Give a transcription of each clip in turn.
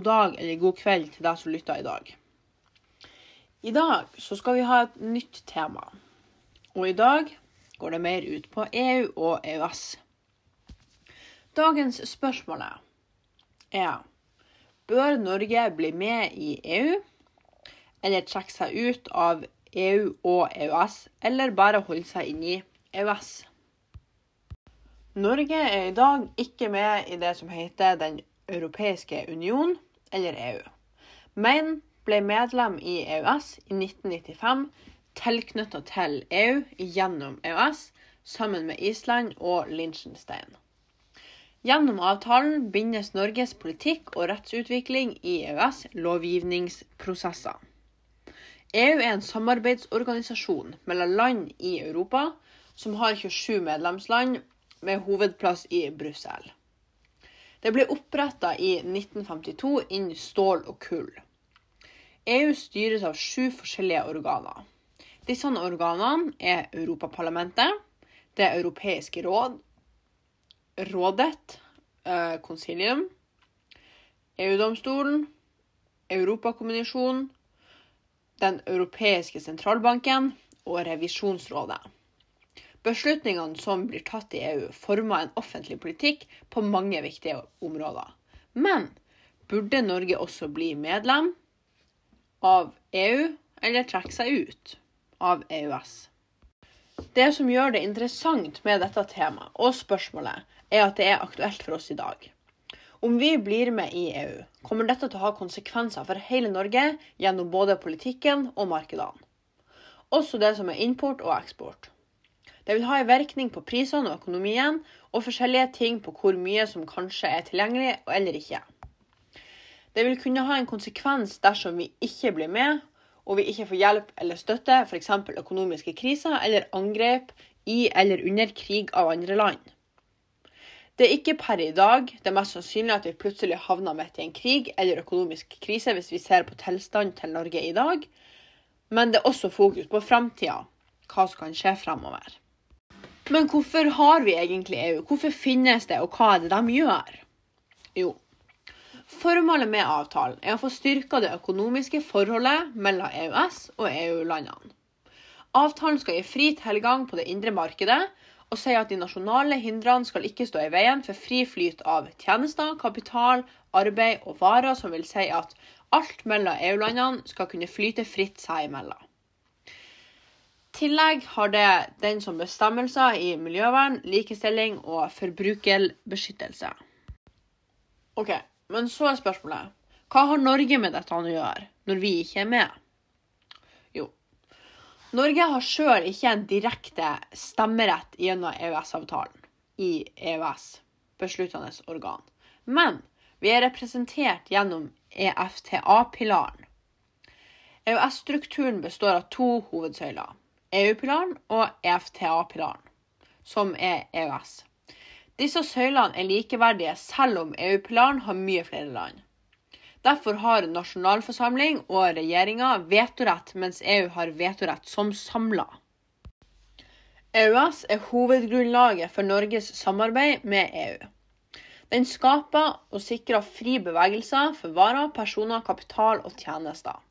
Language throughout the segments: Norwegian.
god dag eller god kveld til deg som lytter i dag. I dag så skal vi ha et nytt tema. Og i dag går det mer ut på EU og EØS. Dagens spørsmål er Bør Norge bli med i EU, eller trekke seg ut av EU og EØS, eller bare holde seg inni EØS? Norge er i dag ikke med i det som heter Den europeiske union, eller EU, men ble medlem i EØS i 1995, tilknytta til EU gjennom EØS, sammen med Island og Liechtenstein. Gjennom avtalen bindes Norges politikk og rettsutvikling i EØS lovgivningsprosesser. EU er en samarbeidsorganisasjon mellom land i Europa som har 27 medlemsland med hovedplass i Brussel. Det ble oppretta i 1952 innen stål og kull. EU styres av sju forskjellige organer. Disse organene er Europaparlamentet, Det europeiske råd, Rådet, Konsilium, eh, EU-domstolen, Europakommisjonen, Den europeiske sentralbanken og Revisjonsrådet. Beslutningene som blir tatt i EU, former en offentlig politikk på mange viktige områder. Men burde Norge også bli medlem av EU, eller trekke seg ut av EØS? Det som gjør det interessant med dette temaet og spørsmålet, er at det er aktuelt for oss i dag. Om vi blir med i EU, kommer dette til å ha konsekvenser for hele Norge gjennom både politikken og markedene. Også det som er import og eksport. Det vil ha en virkning på prisene og økonomien, og forskjellige ting på hvor mye som kanskje er tilgjengelig eller ikke. Det vil kunne ha en konsekvens dersom vi ikke blir med, og vi ikke får hjelp eller støtte, f.eks. økonomiske kriser eller angrep i eller under krig av andre land. Det er ikke per i dag det er mest sannsynlig at vi plutselig havner midt i en krig eller økonomisk krise hvis vi ser på tilstanden til Norge i dag, men det er også fokus på framtida, hva som kan skje fremover. Men hvorfor har vi egentlig EU? Hvorfor finnes det, og hva er det de gjør? Jo, formålet med avtalen er å få styrka det økonomiske forholdet mellom EØS og EU-landene. Avtalen skal gi fri tilgang på det indre markedet, og sier at de nasjonale hindrene skal ikke stå i veien for fri flyt av tjenester, kapital, arbeid og varer, som vil si at alt mellom EU-landene skal kunne flyte fritt seg imellom tillegg har det den som bestemmelser i miljøvern, likestilling og forbrukerbeskyttelse. Ok, men så er spørsmålet hva har Norge med dette å gjøre, når vi ikke er med? Jo, Norge har sjøl ikke en direkte stemmerett gjennom EØS-avtalen i EØS, besluttende organ. Men vi er representert gjennom EFTA-pilaren. EØS-strukturen består av to hovedsøyler. EU-pilaren og EFTA-pilaren, som er EØS. Disse søylene er likeverdige, selv om EU-pilaren har mye flere land. Derfor har nasjonalforsamling og regjeringa vetorett, mens EU har vetorett som samla. EØS er hovedgrunnlaget for Norges samarbeid med EU. Den skaper og sikrer fri bevegelse for varer, personer, kapital og tjenester.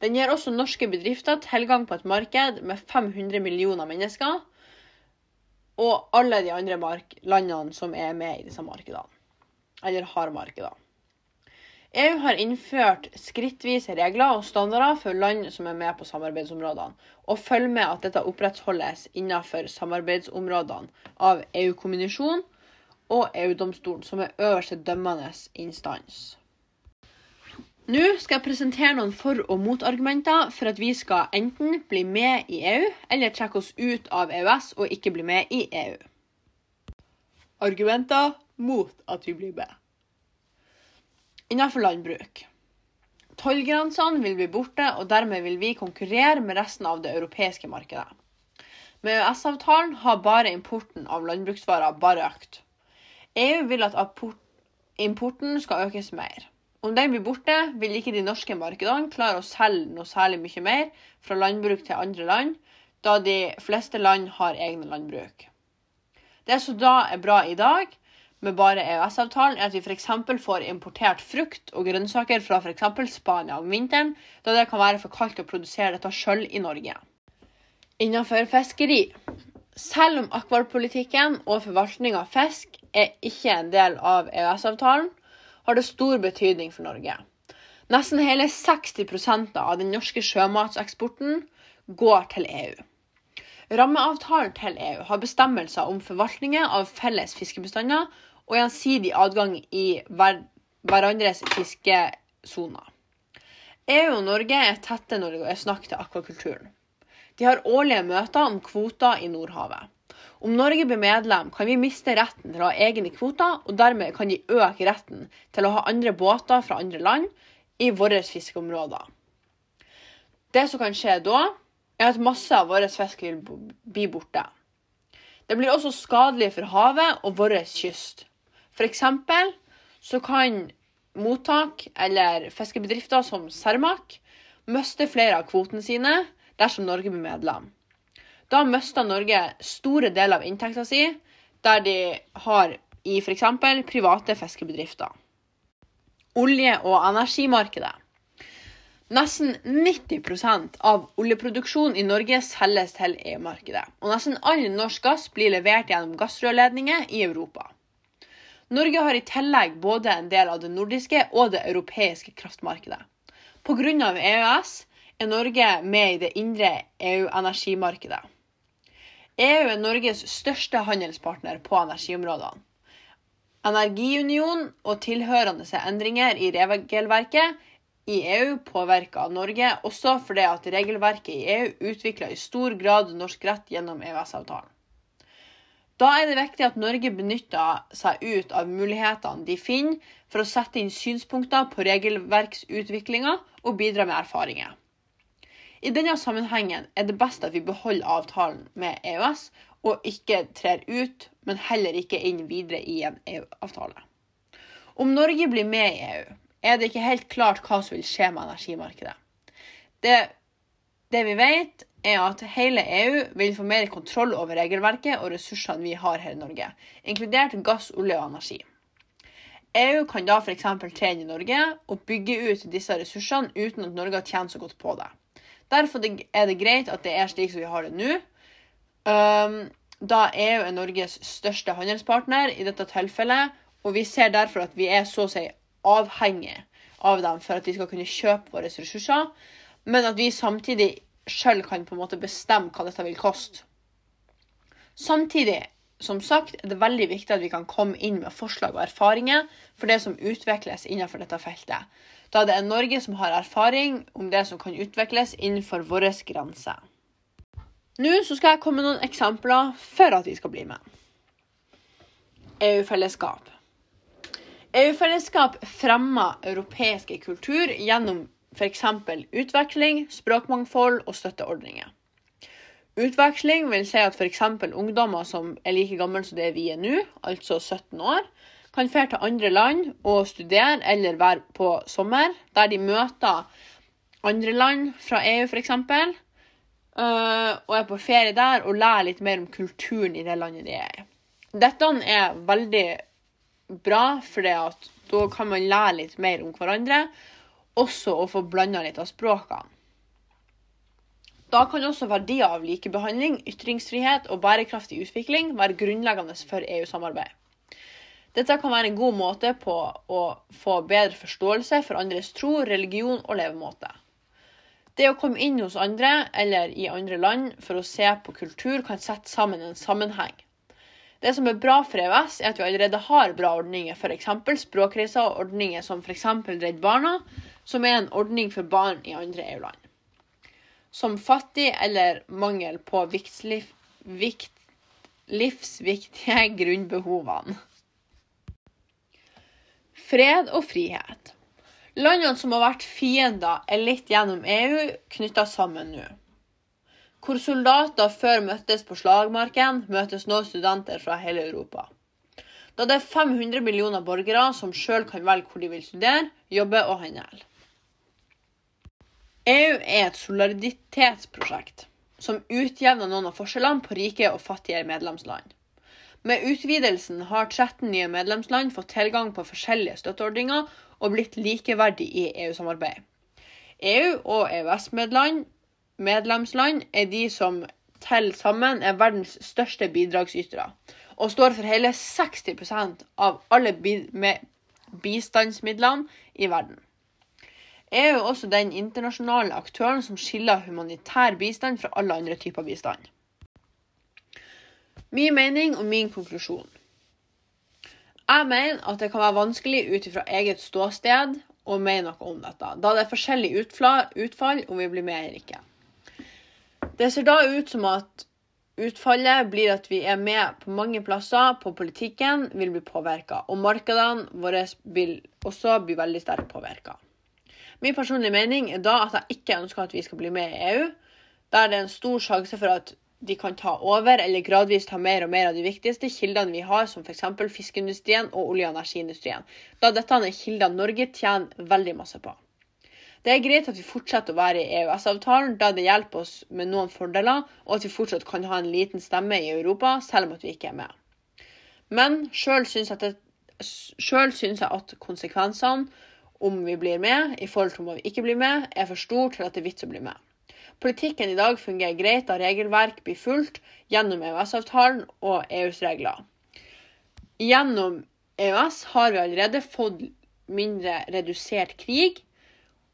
Den gir også norske bedrifter tilgang på et marked med 500 millioner mennesker, og alle de andre landene som er med i disse markedene, eller har markeder. EU har innført skrittvise regler og standarder for land som er med på samarbeidsområdene, og følger med at dette opprettholdes innenfor samarbeidsområdene av EU-kommisjonen og EU-domstolen, som er øverste dømmende instans. Nå skal jeg presentere noen for- og motargumenter for at vi skal enten bli med i EU, eller trekke oss ut av EØS og ikke bli med i EU. Argumenter mot at vi blir med. Innenfor landbruk. Tollgrensene vil bli borte, og dermed vil vi konkurrere med resten av det europeiske markedet. Med EØS-avtalen har bare importen av landbruksvarer bare økt. EU vil at importen skal økes mer. Om den blir borte, vil ikke de norske markedene klare å selge noe særlig mye mer fra landbruk til andre land, da de fleste land har egne landbruk. Det som da er bra i dag, med bare EØS-avtalen, er at vi f.eks. får importert frukt og grønnsaker fra f.eks. Spania om vinteren, da det kan være for kaldt å produsere dette sjøl i Norge. Innenfor fiskeri. Selv om akvarpolitikken og forvaltning av fisk er ikke en del av EØS-avtalen, har det stor betydning for Norge. Nesten hele 60% av den norske sjømatseksporten går til EU. Rammeavtalen til EU har bestemmelser om forvaltningen av felles fiskebestander og gjensidig adgang i hver, hverandres fiskesoner. EU og Norge er tette når det er snakk til akvakulturen. De har årlige møter om kvoter i Nordhavet. Om Norge blir medlem, kan vi miste retten til å ha egne kvoter, og dermed kan de øke retten til å ha andre båter fra andre land i våre fiskeområder. Det som kan skje da, er at masse av vår fisk vil bli borte. Det blir også skadelig for havet og vår kyst. F.eks. så kan mottak eller fiskebedrifter som Cermaq miste flere av kvotene sine dersom Norge blir medlem. Da mister Norge store deler av inntekta si der de har i f.eks. private fiskebedrifter. Olje- og energimarkedet. Nesten 90% av oljeproduksjonen i Norge selges til EU-markedet, og nesten all norsk gass blir levert gjennom gassrørledninger i Europa. Norge har i tillegg både en del av det nordiske og det europeiske kraftmarkedet. Pga. EØS er Norge med i det indre EU-energimarkedet. EU er Norges største handelspartner på energiområdene. Energiunion og tilhørende endringer i regelverket i EU påvirker Norge, også fordi at regelverket i EU utvikler i stor grad norsk rett gjennom EØS-avtalen. Da er det viktig at Norge benytter seg ut av mulighetene de finner for å sette inn synspunkter på regelverksutviklinga og bidra med erfaringer. I denne sammenhengen er det best at vi beholder avtalen med EØS og ikke trer ut, men heller ikke inn videre i en EU-avtale. Om Norge blir med i EU, er det ikke helt klart hva som vil skje med energimarkedet. Det, det vi vet, er at hele EU vil få mer kontroll over regelverket og ressursene vi har her i Norge, inkludert gass, olje og energi. EU kan da f.eks. trene i Norge og bygge ut disse ressursene uten at Norge har tjent så godt på det. Derfor er det greit at det er slik som vi har det nå. Um, da EU er Norges største handelspartner i dette tilfellet, og vi ser derfor at vi er så å si avhengig av dem for at de skal kunne kjøpe våre ressurser, men at vi samtidig sjøl kan på en måte bestemme hva dette vil koste. Samtidig, som sagt, er det veldig viktig at vi kan komme inn med forslag og erfaringer for det som utvikles innenfor dette feltet, da det er Norge som har erfaring om det som kan utvikles innenfor våre grenser. Nå skal jeg komme med noen eksempler for at vi skal bli med. EU-fellesskap. EU-fellesskap fremmer europeiske kultur gjennom f.eks. utvikling, språkmangfold og støtteordninger. Utveksling vil si at f.eks. ungdommer som er like gamle som det vi er nå, altså 17 år, kan dra til andre land og studere eller være på sommer, der de møter andre land fra EU f.eks. Uh, og er på ferie der og lærer litt mer om kulturen i det landet de er i. Dette er veldig bra, for da kan man lære litt mer om hverandre. Også å få blanda litt av språkene. Da kan også verdier av likebehandling, ytringsfrihet og bærekraftig utvikling være grunnleggende for EU-samarbeid. Dette kan være en god måte på å få bedre forståelse for andres tro, religion og levemåte. Det å komme inn hos andre eller i andre land for å se på kultur kan sette sammen en sammenheng. Det som er bra for EØS, er at vi allerede har bra ordninger, f.eks. språkreiser og ordninger som f.eks. Redd Barna, som er en ordning for barn i andre EU-land. Som fattig eller mangel på vikt, livsviktige grunnbehovene. Fred og frihet. Landene som har vært fiender, er litt gjennom EU knytta sammen nå. Hvor soldater før møttes på slagmarken, møtes nå studenter fra hele Europa. Da det er 500 millioner borgere som sjøl kan velge hvor de vil studere, jobbe og handle. EU er et solidaritetsprosjekt som utjevner noen av forskjellene på rike og fattige medlemsland. Med utvidelsen har 13 nye medlemsland fått tilgang på forskjellige støtteordninger og blitt likeverdig i EU-samarbeid. EU og EØS-medlemsland er de som til sammen er verdens største bidragsytere, og står for hele 60% av alle bistandsmidlene i verden. EU jo også den internasjonale aktøren som skiller humanitær bistand fra alle andre typer bistand. Min mening og min konklusjon. Jeg mener at det kan være vanskelig ut ifra eget ståsted å mene noe om dette, da det er forskjellig utfall om vi blir med eller ikke. Det ser da ut som at utfallet blir at vi er med på mange plasser på politikken, vil bli påvirka, og markedene våre vil også bli veldig sterkt påvirka. Min personlige mening er da at jeg ikke ønsker at vi skal bli med i EU, der det er en stor sjanse for at de kan ta over eller gradvis ta mer og mer av de viktigste kildene vi har, som f.eks. fiskeindustrien og olje- og energiindustrien, da dette er kilder Norge tjener veldig masse på. Det er greit at vi fortsetter å være i EØS-avtalen, da det hjelper oss med noen fordeler, og at vi fortsatt kan ha en liten stemme i Europa, selv om at vi ikke er med. Men sjøl syns, jeg at konsekvensene om vi blir med, i forhold til om vi ikke blir med, er for stor til at det er vits å bli med. Politikken i dag fungerer greit da regelverk blir fulgt gjennom EØS-avtalen og EUs regler. Gjennom EØS har vi allerede fått mindre redusert krig,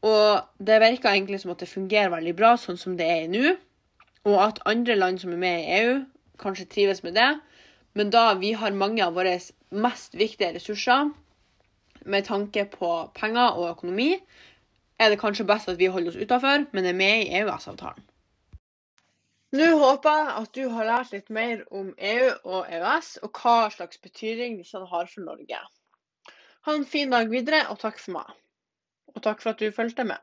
og det virker egentlig som at det fungerer veldig bra sånn som det er nå. Og at andre land som er med i EU, kanskje trives med det. Men da vi har mange av våre mest viktige ressurser med tanke på penger og økonomi, er det kanskje best at vi holder oss utafor, men er med i EØS-avtalen. Nå håper jeg at du har lært litt mer om EU og EØS, og hva slags betydning disse har for Norge. Ha en fin dag videre, og takk for meg. Og takk for at du fulgte med.